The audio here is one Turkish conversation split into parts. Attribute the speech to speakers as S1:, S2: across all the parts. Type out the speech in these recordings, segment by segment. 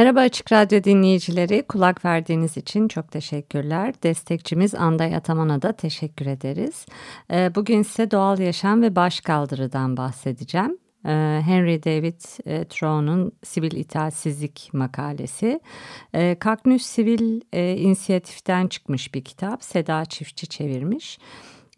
S1: Merhaba Açık Radyo dinleyicileri, kulak verdiğiniz için çok teşekkürler. Destekçimiz Anday Ataman'a da teşekkür ederiz. Ee, bugün size doğal yaşam ve başkaldırıdan bahsedeceğim. Ee, Henry David e, Thoreau'nun Sivil İtaatsizlik makalesi. Kaknüs Sivil e, İnisiyatif'ten çıkmış bir kitap. Seda Çiftçi çevirmiş.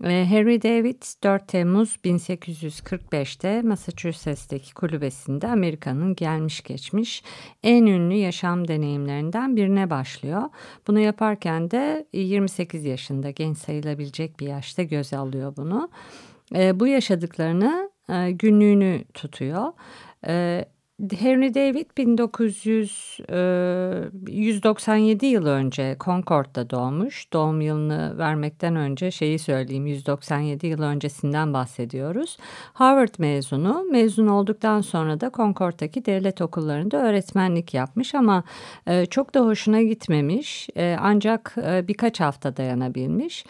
S1: Harry David 4 Temmuz 1845'te Massachusetts'teki kulübesinde Amerika'nın gelmiş geçmiş en ünlü yaşam deneyimlerinden birine başlıyor. Bunu yaparken de 28 yaşında genç sayılabilecek bir yaşta göze alıyor bunu. Bu yaşadıklarını günlüğünü tutuyor. Henry David 1900 197 yıl önce Concord'da doğmuş. Doğum yılını vermekten önce şeyi söyleyeyim 197 yıl öncesinden bahsediyoruz. Harvard mezunu. Mezun olduktan sonra da Concord'daki devlet okullarında öğretmenlik yapmış ama çok da hoşuna gitmemiş. Ancak birkaç hafta dayanabilmiş.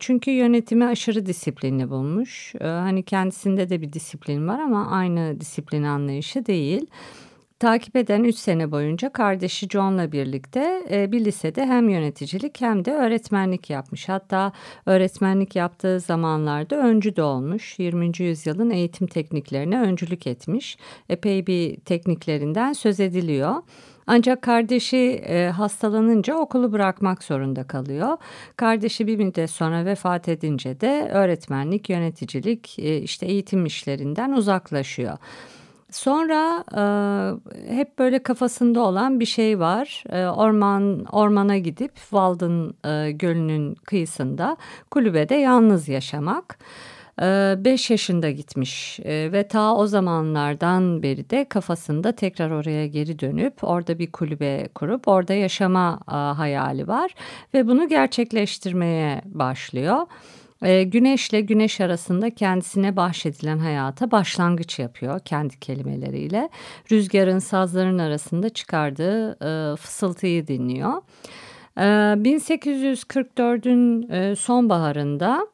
S1: Çünkü yönetimi aşırı disiplinli bulmuş. Hani kendisinde de bir disiplin var ama aynı disiplin anlayışı değil değil. Takip eden 3 sene boyunca kardeşi John'la birlikte e, bir lisede hem yöneticilik hem de öğretmenlik yapmış. Hatta öğretmenlik yaptığı zamanlarda öncü de olmuş. 20. yüzyılın eğitim tekniklerine öncülük etmiş. Epey bir tekniklerinden söz ediliyor. Ancak kardeşi e, hastalanınca okulu bırakmak zorunda kalıyor. Kardeşi bir müddet sonra vefat edince de öğretmenlik, yöneticilik, e, işte eğitim işlerinden uzaklaşıyor. Sonra e, hep böyle kafasında olan bir şey var. E, orman ormana gidip Walden e, Gölü'nün kıyısında kulübede yalnız yaşamak. 5 yaşında gitmiş ve ta o zamanlardan beri de kafasında tekrar oraya geri dönüp orada bir kulübe kurup orada yaşama hayali var ve bunu gerçekleştirmeye başlıyor. E, güneşle güneş arasında kendisine bahşedilen hayata başlangıç yapıyor kendi kelimeleriyle. Rüzgarın sazların arasında çıkardığı e, fısıltıyı dinliyor. E, 1844'ün e, sonbaharında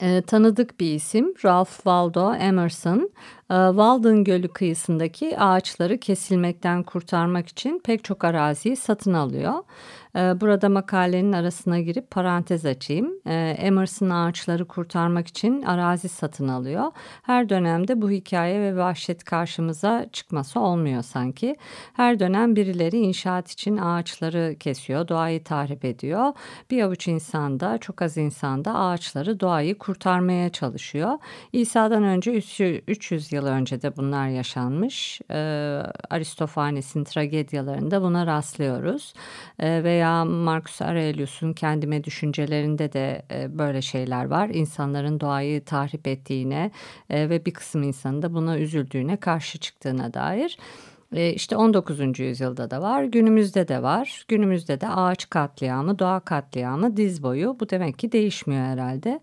S1: e, tanıdık bir isim Ralph Waldo Emerson, e, Walden Gölü kıyısındaki ağaçları kesilmekten kurtarmak için pek çok araziyi satın alıyor. Ee, burada makalenin arasına girip parantez açayım. Ee, Emerson ağaçları kurtarmak için arazi satın alıyor. Her dönemde bu hikaye ve vahşet karşımıza çıkması olmuyor sanki. Her dönem birileri inşaat için ağaçları kesiyor, doğayı tahrip ediyor. Bir avuç insan da çok az insan da ağaçları doğayı kurtarmaya çalışıyor. İsa'dan önce 300 yıl önce de bunlar yaşanmış. Ee, Aristofanes'in tragedyalarında buna rastlıyoruz. Veya veya Marcus Aurelius'un kendime düşüncelerinde de e, böyle şeyler var. İnsanların doğayı tahrip ettiğine e, ve bir kısım insanın da buna üzüldüğüne karşı çıktığına dair. E, işte 19. yüzyılda da var, günümüzde de var. Günümüzde de ağaç katliamı, doğa katliamı, diz boyu. Bu demek ki değişmiyor herhalde.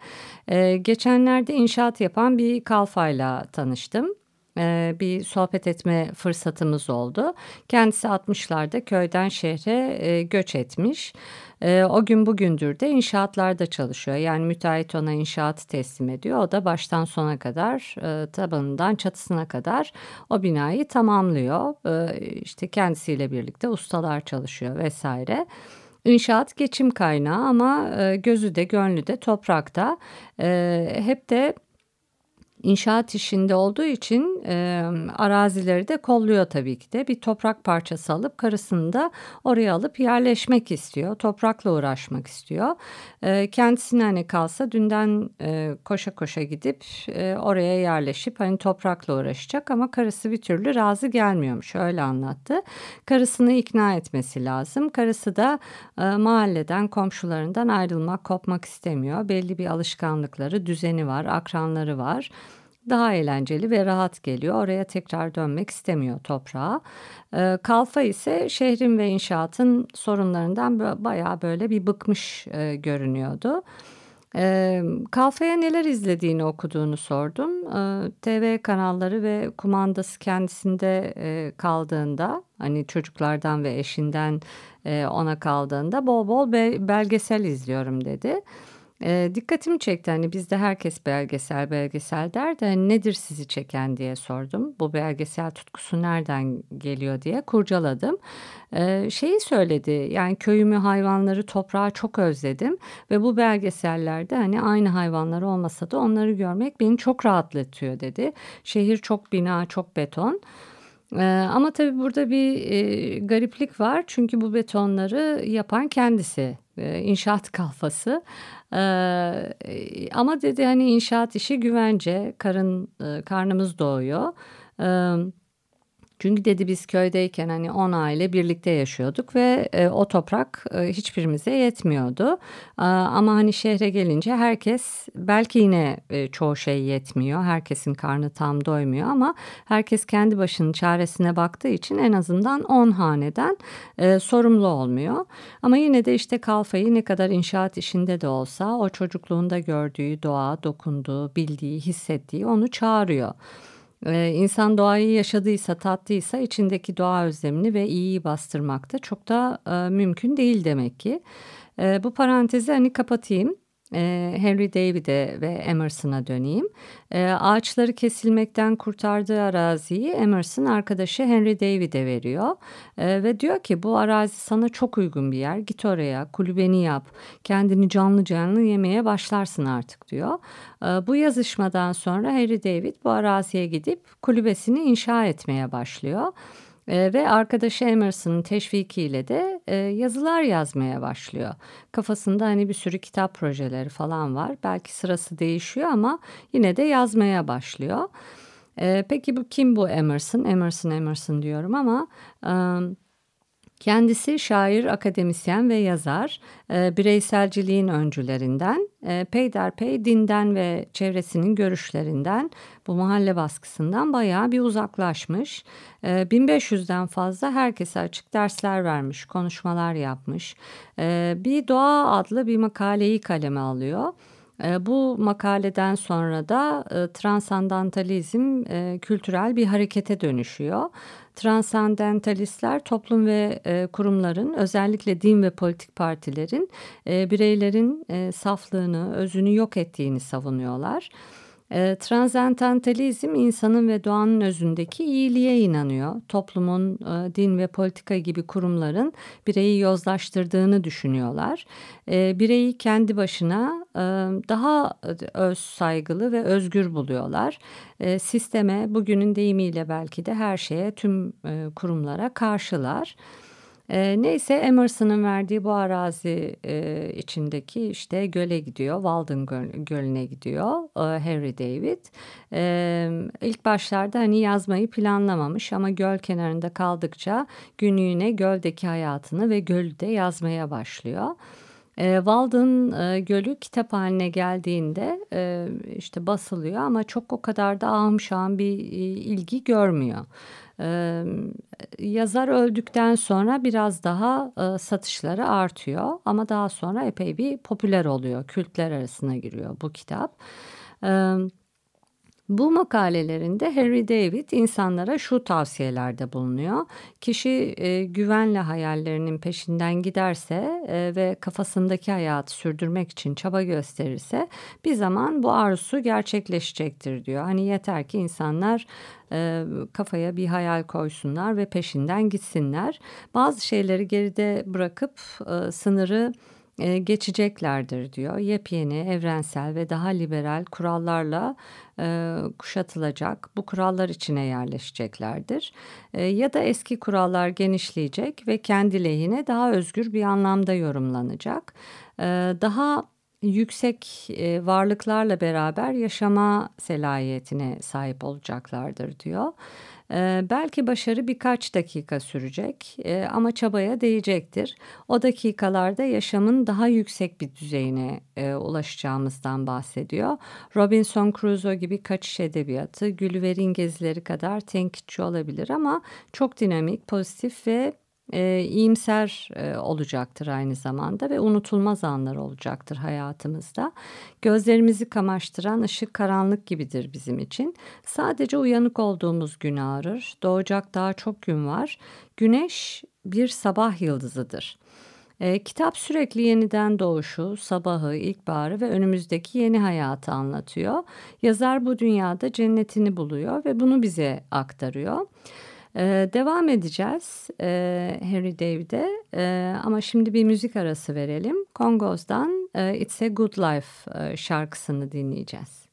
S1: Geçenlerde inşaat yapan bir kalfayla tanıştım e, bir sohbet etme fırsatımız oldu. Kendisi 60'larda köyden şehre e, göç etmiş. E, o gün bugündür de inşaatlarda çalışıyor. Yani müteahhit ona inşaatı teslim ediyor. O da baştan sona kadar e, tabanından çatısına kadar o binayı tamamlıyor. E, işte kendisiyle birlikte ustalar çalışıyor vesaire. İnşaat geçim kaynağı ama gözü de gönlü de toprakta. Hep de İnşaat işinde olduğu için e, arazileri de kolluyor tabii ki de. Bir toprak parçası alıp karısını da oraya alıp yerleşmek istiyor. Toprakla uğraşmak istiyor. E, kendisine hani kalsa dünden e, koşa koşa gidip e, oraya yerleşip hani toprakla uğraşacak ama karısı bir türlü razı gelmiyormuş. Öyle anlattı. Karısını ikna etmesi lazım. Karısı da e, mahalleden komşularından ayrılmak, kopmak istemiyor. Belli bir alışkanlıkları, düzeni var, akranları var. Daha eğlenceli ve rahat geliyor. Oraya tekrar dönmek istemiyor toprağa. E, Kalfa ise şehrin ve inşaatın sorunlarından bayağı böyle bir bıkmış e, görünüyordu. E, Kalfa'ya neler izlediğini okuduğunu sordum. E, TV kanalları ve kumandası kendisinde e, kaldığında hani çocuklardan ve eşinden e, ona kaldığında bol bol be, belgesel izliyorum dedi. E, dikkatimi çekti hani bizde herkes belgesel belgesel der de hani nedir sizi çeken diye sordum. Bu belgesel tutkusu nereden geliyor diye kurcaladım. E, şeyi söyledi yani köyümü hayvanları toprağı çok özledim ve bu belgesellerde hani aynı hayvanlar olmasa da onları görmek beni çok rahatlatıyor dedi. Şehir çok bina çok beton. Ee, ama tabii burada bir e, gariplik var çünkü bu betonları yapan kendisi e, inşaat kalfası ee, ama dedi hani inşaat işi güvence karın e, karnımız doğuyor. Çünkü dedi biz köydeyken hani 10 aile birlikte yaşıyorduk ve e, o toprak e, hiçbirimize yetmiyordu. E, ama hani şehre gelince herkes belki yine e, çoğu şey yetmiyor. Herkesin karnı tam doymuyor ama herkes kendi başının çaresine baktığı için en azından 10 haneden e, sorumlu olmuyor. Ama yine de işte Kalfa'yı ne kadar inşaat işinde de olsa o çocukluğunda gördüğü doğa, dokunduğu, bildiği, hissettiği onu çağırıyor. Ee, insan doğayı yaşadıysa, tattıysa içindeki doğa özlemini ve iyiyi bastırmakta çok da e, mümkün değil demek ki. E, bu parantezi hani kapatayım. Ee, Henry David'e ve Emerson'a döneyim. Ee, ağaçları kesilmekten kurtardığı araziyi Emerson arkadaşı Henry David'e veriyor. Ee, ve diyor ki bu arazi sana çok uygun bir yer. Git oraya kulübeni yap. Kendini canlı canlı yemeye başlarsın artık diyor. Bu yazışmadan sonra Henry David bu araziye gidip kulübesini inşa etmeye başlıyor. E, ve arkadaşı Emerson'ın teşvikiyle de e, yazılar yazmaya başlıyor. Kafasında hani bir sürü kitap projeleri falan var. Belki sırası değişiyor ama yine de yazmaya başlıyor. E, peki bu kim bu Emerson? Emerson Emerson diyorum ama... E, Kendisi şair, akademisyen ve yazar, e, bireyselciliğin öncülerinden, e, peyderpey dinden ve çevresinin görüşlerinden, bu mahalle baskısından bayağı bir uzaklaşmış. E, 1500'den fazla herkese açık dersler vermiş, konuşmalar yapmış. E, bir Doğa adlı bir makaleyi kaleme alıyor. E, bu makaleden sonra da e, transandantalizm e, kültürel bir harekete dönüşüyor. Transandentalistler toplum ve e, kurumların özellikle din ve politik partilerin e, bireylerin e, saflığını, özünü yok ettiğini savunuyorlar. E, transendentalizm insanın ve doğanın özündeki iyiliğe inanıyor. Toplumun, e, din ve politika gibi kurumların bireyi yozlaştırdığını düşünüyorlar. E, bireyi kendi başına e, daha öz saygılı ve özgür buluyorlar. E, sisteme bugünün deyimiyle belki de her şeye tüm e, kurumlara karşılar. E, neyse Emerson'ın verdiği bu arazi e, içindeki işte göle gidiyor. Walden Göl, Gölü'ne gidiyor e, Harry David. E, ilk başlarda hani yazmayı planlamamış ama göl kenarında kaldıkça günlüğüne göldeki hayatını ve gölü de yazmaya başlıyor. E, Walden e, Gölü kitap haline geldiğinde e, işte basılıyor ama çok o kadar da ahım şahım bir e, ilgi görmüyor. Yazar öldükten sonra biraz daha satışları artıyor ama daha sonra epey bir popüler oluyor. Kültler arasına giriyor bu kitap. Evet. Bu makalelerinde Harry David insanlara şu tavsiyelerde bulunuyor. Kişi e, güvenle hayallerinin peşinden giderse e, ve kafasındaki hayatı sürdürmek için çaba gösterirse bir zaman bu arzusu gerçekleşecektir diyor. Hani yeter ki insanlar e, kafaya bir hayal koysunlar ve peşinden gitsinler. Bazı şeyleri geride bırakıp e, sınırı e, geçeceklerdir diyor. Yepyeni, evrensel ve daha liberal kurallarla e, kuşatılacak, bu kurallar içine yerleşeceklerdir. E, ya da eski kurallar genişleyecek ve kendi lehine daha özgür bir anlamda yorumlanacak. E, daha yüksek e, varlıklarla beraber yaşama selayetine sahip olacaklardır diyor.
S2: E, belki başarı birkaç dakika sürecek e, ama çabaya değecektir. O dakikalarda yaşamın daha yüksek bir düzeyine e, ulaşacağımızdan bahsediyor. Robinson Crusoe gibi kaçış edebiyatı, Gülver'in gezileri kadar tenkitçi olabilir ama çok dinamik, pozitif ve e, iyimser e, olacaktır aynı zamanda ve unutulmaz anlar olacaktır hayatımızda. Gözlerimizi kamaştıran ışık karanlık gibidir bizim için. Sadece uyanık olduğumuz gün ağrır. Doğacak daha çok gün var. Güneş bir sabah yıldızıdır. E, kitap sürekli yeniden doğuşu, sabahı, ilkbaharı ve önümüzdeki yeni hayatı anlatıyor. Yazar bu dünyada cennetini buluyor ve bunu bize aktarıyor. Ee, devam edeceğiz e, Harry David'e e, ama şimdi bir müzik arası verelim. Kongos'dan e, It's a Good Life e, şarkısını dinleyeceğiz.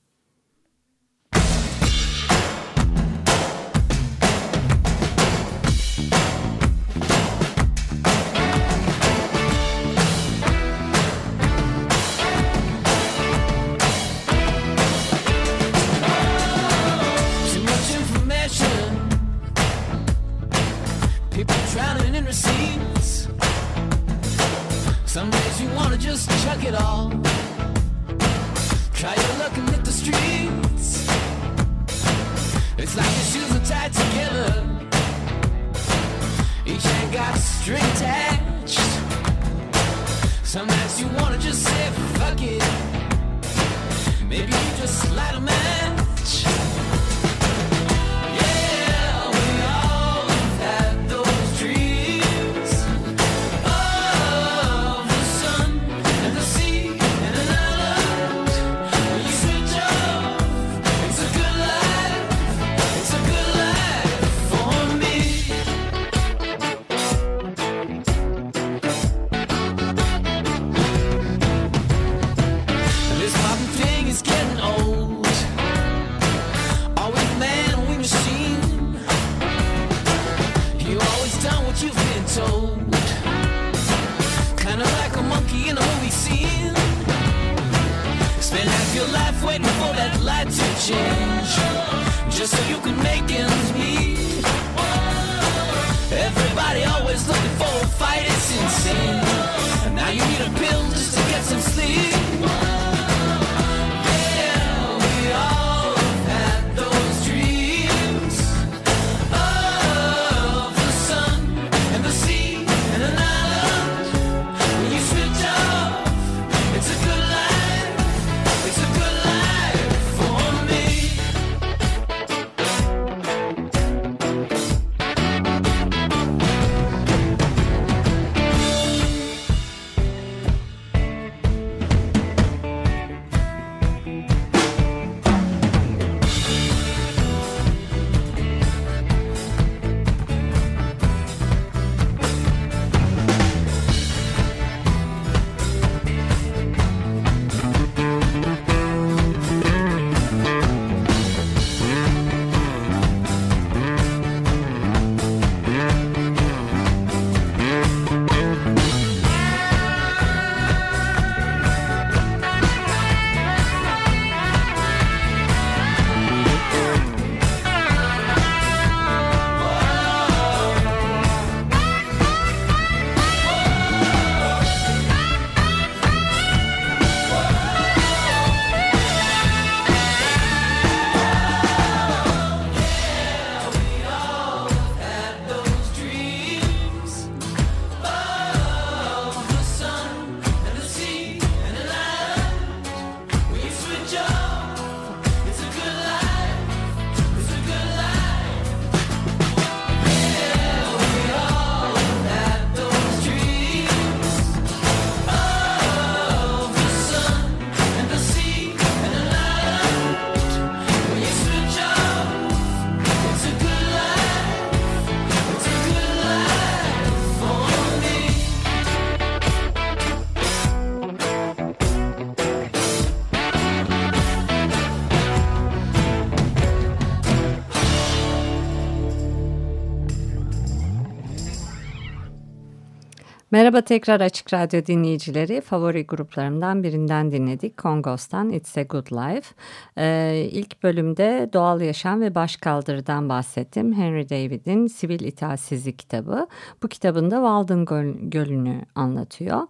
S1: Merhaba tekrar Açık Radyo dinleyicileri. Favori gruplarımdan birinden dinledik. Kongos'tan It's a Good Life. Ee, ilk bölümde doğal yaşam ve başkaldırıdan bahsettim. Henry David'in Sivil İtaatsizlik kitabı. Bu kitabında Walden Gölü'nü anlatıyor.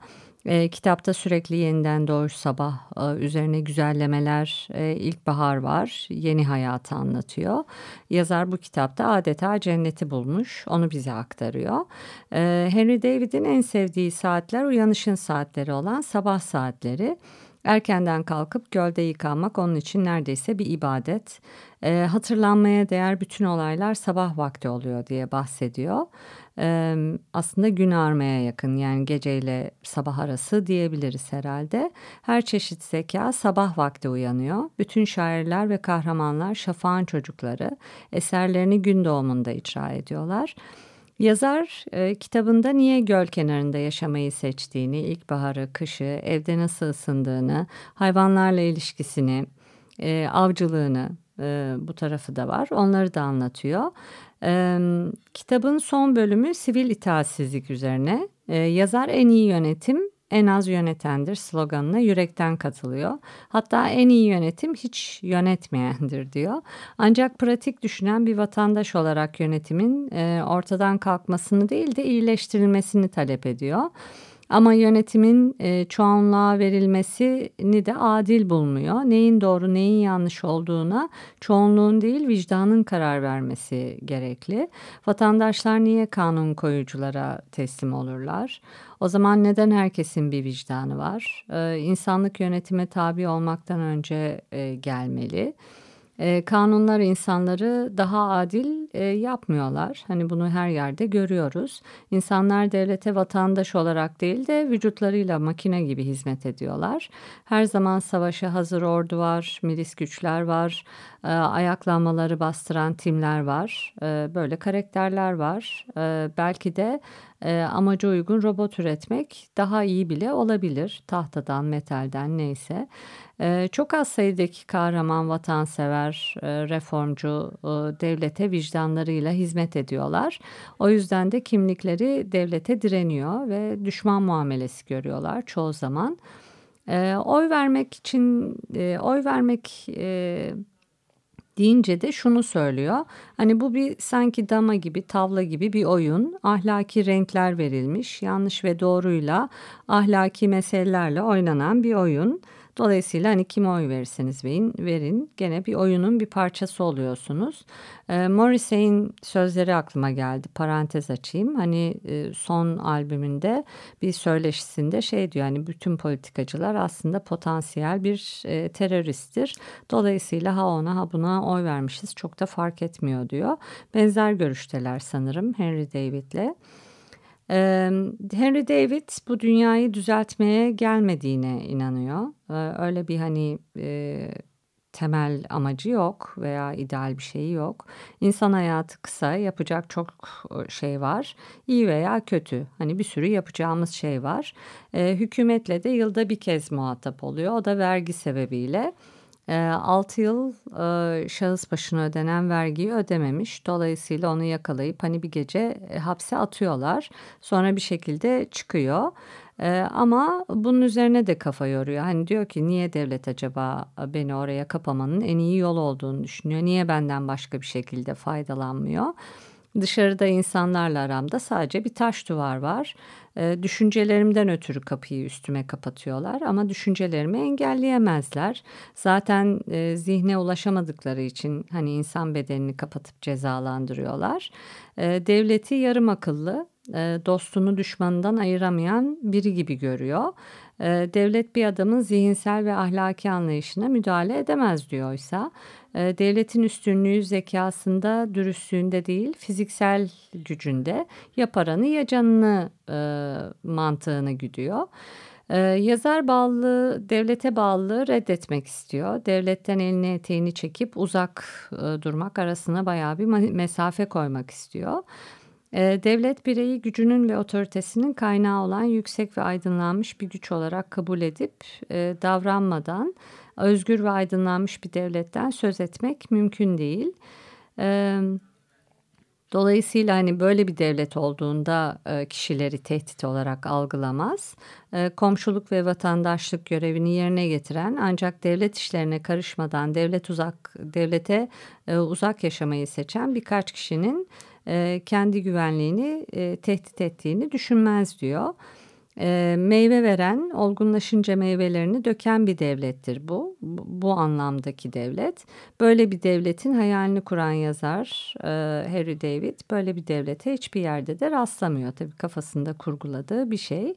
S1: E, kitapta sürekli yeniden doğuş sabah e, üzerine güzellemeler, e, ilkbahar var, yeni hayatı anlatıyor. Yazar bu kitapta adeta cenneti bulmuş, onu bize aktarıyor. E, Henry David'in en sevdiği saatler uyanışın saatleri olan sabah saatleri. Erkenden kalkıp gölde yıkanmak onun için neredeyse bir ibadet. E, hatırlanmaya değer bütün olaylar sabah vakti oluyor diye bahsediyor aslında gün armaya yakın yani geceyle sabah arası diyebiliriz herhalde. Her çeşit zeka sabah vakti uyanıyor. Bütün şairler ve kahramanlar şafağın çocukları eserlerini gün doğumunda icra ediyorlar. Yazar e, kitabında niye göl kenarında yaşamayı seçtiğini, ilkbaharı, kışı, evde nasıl ısındığını, hayvanlarla ilişkisini, e, avcılığını e, bu tarafı da var. Onları da anlatıyor. E, kitabın son bölümü sivil itaatsizlik üzerine. E, yazar en iyi yönetim en az yönetendir sloganına yürekten katılıyor. Hatta en iyi yönetim hiç yönetmeyendir diyor. Ancak pratik düşünen bir vatandaş olarak yönetimin e, ortadan kalkmasını değil de iyileştirilmesini talep ediyor. Ama yönetimin e, çoğunluğa verilmesini de adil bulmuyor. Neyin doğru neyin yanlış olduğuna çoğunluğun değil vicdanın karar vermesi gerekli. Vatandaşlar niye kanun koyuculara teslim olurlar? O zaman neden herkesin bir vicdanı var? Ee, insanlık yönetime tabi olmaktan önce e, gelmeli. E, kanunlar insanları daha adil e, yapmıyorlar. Hani bunu her yerde görüyoruz. İnsanlar devlete vatandaş olarak değil de vücutlarıyla makine gibi hizmet ediyorlar. Her zaman savaşa hazır ordu var, milis güçler var, e, ayaklanmaları bastıran timler var. E, böyle karakterler var. E, belki de e, amaca uygun robot üretmek daha iyi bile olabilir. Tahtadan, metalden neyse. E, çok az sayıdaki kahraman, vatansever, e, reformcu e, devlete vicdanlarıyla hizmet ediyorlar. O yüzden de kimlikleri devlete direniyor ve düşman muamelesi görüyorlar çoğu zaman. E, oy vermek için, e, oy vermek... E, deyince de şunu söylüyor. Hani bu bir sanki dama gibi, tavla gibi bir oyun. Ahlaki renkler verilmiş, yanlış ve doğruyla ahlaki meselelerle oynanan bir oyun. Dolayısıyla hani kime oy verirseniz verin, verin gene bir oyunun bir parçası oluyorsunuz. E, Morrissey'in sözleri aklıma geldi parantez açayım. Hani e, son albümünde bir söyleşisinde şey diyor hani bütün politikacılar aslında potansiyel bir e, teröristtir. Dolayısıyla ha ona ha buna oy vermişiz çok da fark etmiyor diyor. Benzer görüşteler sanırım Henry David'le. Henry David bu dünyayı düzeltmeye gelmediğine inanıyor. Öyle bir hani e, temel amacı yok veya ideal bir şeyi yok. İnsan hayatı kısa, yapacak çok şey var. İyi veya kötü. Hani bir sürü yapacağımız şey var. E, hükümetle de yılda bir kez muhatap oluyor. O da vergi sebebiyle. 6 ee, yıl e, şahıs başına ödenen vergiyi ödememiş. Dolayısıyla onu yakalayıp hani bir gece e, hapse atıyorlar. Sonra bir şekilde çıkıyor. Ee, ama bunun üzerine de kafa yoruyor. Hani diyor ki niye devlet acaba beni oraya kapamanın en iyi yol olduğunu düşünüyor. Niye benden başka bir şekilde faydalanmıyor? Dışarıda insanlarla aramda sadece bir taş duvar var. E, düşüncelerimden ötürü kapıyı üstüme kapatıyorlar ama düşüncelerimi engelleyemezler. Zaten e, zihne ulaşamadıkları için hani insan bedenini kapatıp cezalandırıyorlar. E, devleti yarım akıllı, e, dostunu düşmanından ayıramayan biri gibi görüyor. E, devlet bir adamın zihinsel ve ahlaki anlayışına müdahale edemez diyorsa devletin üstünlüğü zekasında, dürüstlüğünde değil, fiziksel gücünde ya paranı ya canını e, mantığını güdüyor. Ee, yazar bağlılığı, devlete bağlılığı reddetmek istiyor. Devletten elini eteğini çekip uzak e, durmak arasına bayağı bir mesafe koymak istiyor. Ee, devlet bireyi gücünün ve otoritesinin kaynağı olan yüksek ve aydınlanmış bir güç olarak kabul edip e, davranmadan özgür ve aydınlanmış bir devletten söz etmek mümkün değil. Dolayısıyla hani böyle bir devlet olduğunda e, kişileri tehdit olarak algılamaz. E, komşuluk ve vatandaşlık görevini yerine getiren ancak devlet işlerine karışmadan devlet uzak devlete e, uzak yaşamayı seçen birkaç kişinin e, kendi güvenliğini e, tehdit ettiğini düşünmez diyor. E, meyve veren, olgunlaşınca meyvelerini döken bir devlettir bu. Bu, anlamdaki devlet. Böyle bir devletin hayalini kuran yazar e, Harry David böyle bir devlete hiçbir yerde de rastlamıyor. Tabii kafasında kurguladığı bir şey.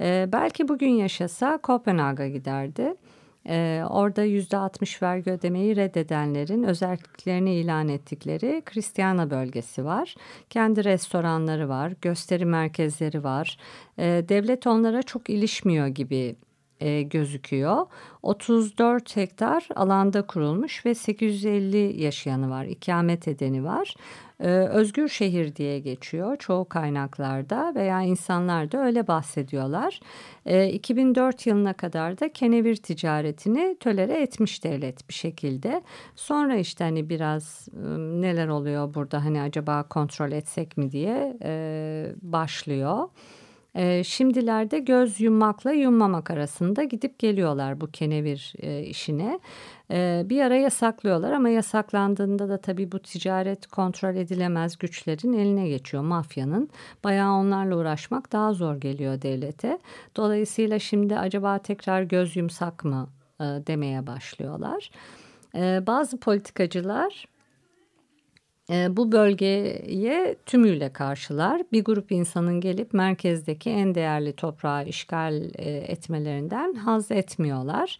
S1: E, belki bugün yaşasa Kopenhag'a giderdi. Ee, orada yüzde 60 vergi ödemeyi reddedenlerin özelliklerini ilan ettikleri Kristiyana bölgesi var. Kendi restoranları var, gösteri merkezleri var. Ee, devlet onlara çok ilişmiyor gibi e, gözüküyor. 34 hektar alanda kurulmuş ve 850 yaşayanı var, ikamet edeni var. Ee, özgür şehir diye geçiyor çoğu kaynaklarda veya insanlar da öyle bahsediyorlar. Ee, 2004 yılına kadar da kenevir ticaretini tölere etmiş devlet bir şekilde. Sonra işte hani biraz ıı, neler oluyor burada hani acaba kontrol etsek mi diye e, başlıyor. E, şimdilerde göz yummakla yummamak arasında gidip geliyorlar bu kenevir e, işine. E, bir ara yasaklıyorlar ama yasaklandığında da tabii bu ticaret kontrol edilemez güçlerin eline geçiyor mafyanın. Bayağı onlarla uğraşmak daha zor geliyor devlete. Dolayısıyla şimdi acaba tekrar göz yumsak mı e, demeye başlıyorlar. E, bazı politikacılar e, bu bölgeye tümüyle karşılar. Bir grup insanın gelip merkezdeki en değerli toprağı işgal e, etmelerinden haz etmiyorlar.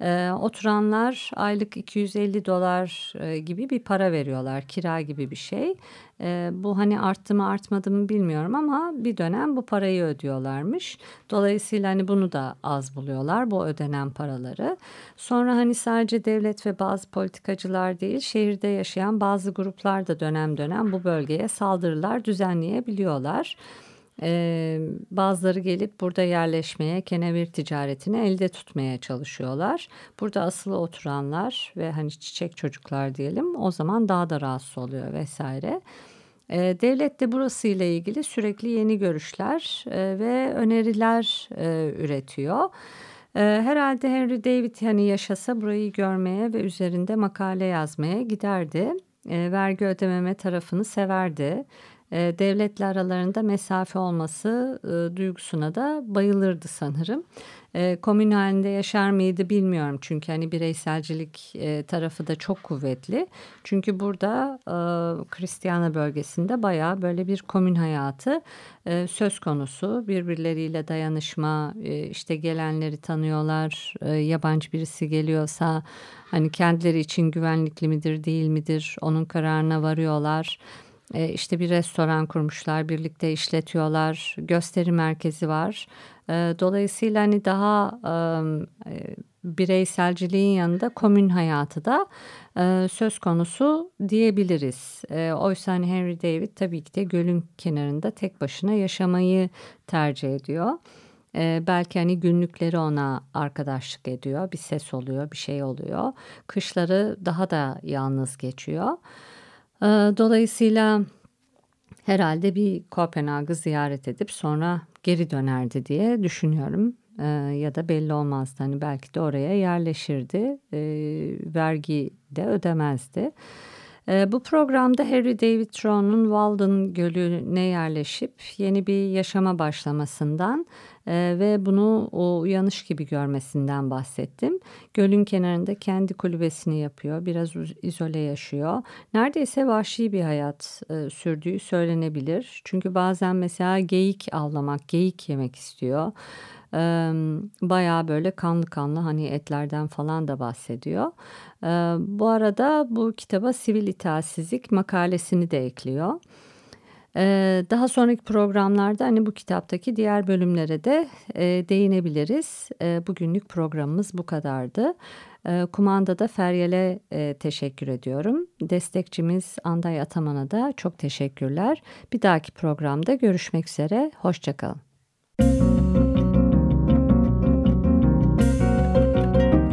S1: E, oturanlar aylık 250 dolar e, gibi bir para veriyorlar kira gibi bir şey. E, bu hani arttı mı artmadı mı bilmiyorum ama bir dönem bu parayı ödüyorlarmış. Dolayısıyla hani bunu da az buluyorlar bu ödenen paraları. Sonra hani sadece devlet ve bazı politikacılar değil şehirde yaşayan bazı gruplar da dönem dönem bu bölgeye saldırılar düzenleyebiliyorlar. Ee, bazıları gelip burada yerleşmeye, kenevir ticaretini elde tutmaya çalışıyorlar. Burada asılı oturanlar ve hani çiçek çocuklar diyelim o zaman daha da rahatsız oluyor vesaire. Ee, devlet de burası ile ilgili sürekli yeni görüşler e, ve öneriler e, üretiyor. Herhalde Henry David hani yaşasa burayı görmeye ve üzerinde makale yazmaya giderdi. E, vergi ödememe tarafını severdi devletle aralarında mesafe olması e, duygusuna da bayılırdı sanırım. E, komün halinde yaşar mıydı bilmiyorum çünkü hani bireyselcilik e, tarafı da çok kuvvetli. Çünkü burada e, Kristiyana bölgesinde bayağı böyle bir komün hayatı e, söz konusu. Birbirleriyle dayanışma, e, işte gelenleri tanıyorlar, e, yabancı birisi geliyorsa hani kendileri için güvenlikli midir değil midir onun kararına varıyorlar. E, işte bir restoran kurmuşlar, birlikte işletiyorlar, gösteri merkezi var. E, dolayısıyla hani daha e, bireyselciliğin yanında komün hayatı da e, söz konusu diyebiliriz. E, oysa hani Henry David tabii ki de gölün kenarında tek başına yaşamayı tercih ediyor. E, belki hani günlükleri ona arkadaşlık ediyor, bir ses oluyor, bir şey oluyor. Kışları daha da yalnız geçiyor. Ee, dolayısıyla herhalde bir Kopenhag'ı ziyaret edip sonra geri dönerdi diye düşünüyorum. Ee, ya da belli olmazdı. Hani belki de oraya yerleşirdi. Ee, vergi de ödemezdi. Ee, bu programda Harry David Thoreau'nun Walden Gölü'ne yerleşip yeni bir yaşama başlamasından e, ve bunu o uyanış gibi görmesinden bahsettim. Gölün kenarında kendi kulübesini yapıyor, biraz izole yaşıyor. Neredeyse vahşi bir hayat e, sürdüğü söylenebilir. Çünkü bazen mesela geyik avlamak, geyik yemek istiyor. E, bayağı böyle kanlı kanlı hani etlerden falan da bahsediyor. E, bu arada bu kitaba sivil itaatsizlik makalesini de ekliyor. Ee, daha sonraki programlarda hani bu kitaptaki diğer bölümlere de e, değinebiliriz. E, bugünlük programımız bu kadardı. E, kumandada Feryal'e e, teşekkür ediyorum. Destekçimiz Anday Ataman'a da çok teşekkürler. Bir dahaki programda görüşmek üzere. Hoşçakalın.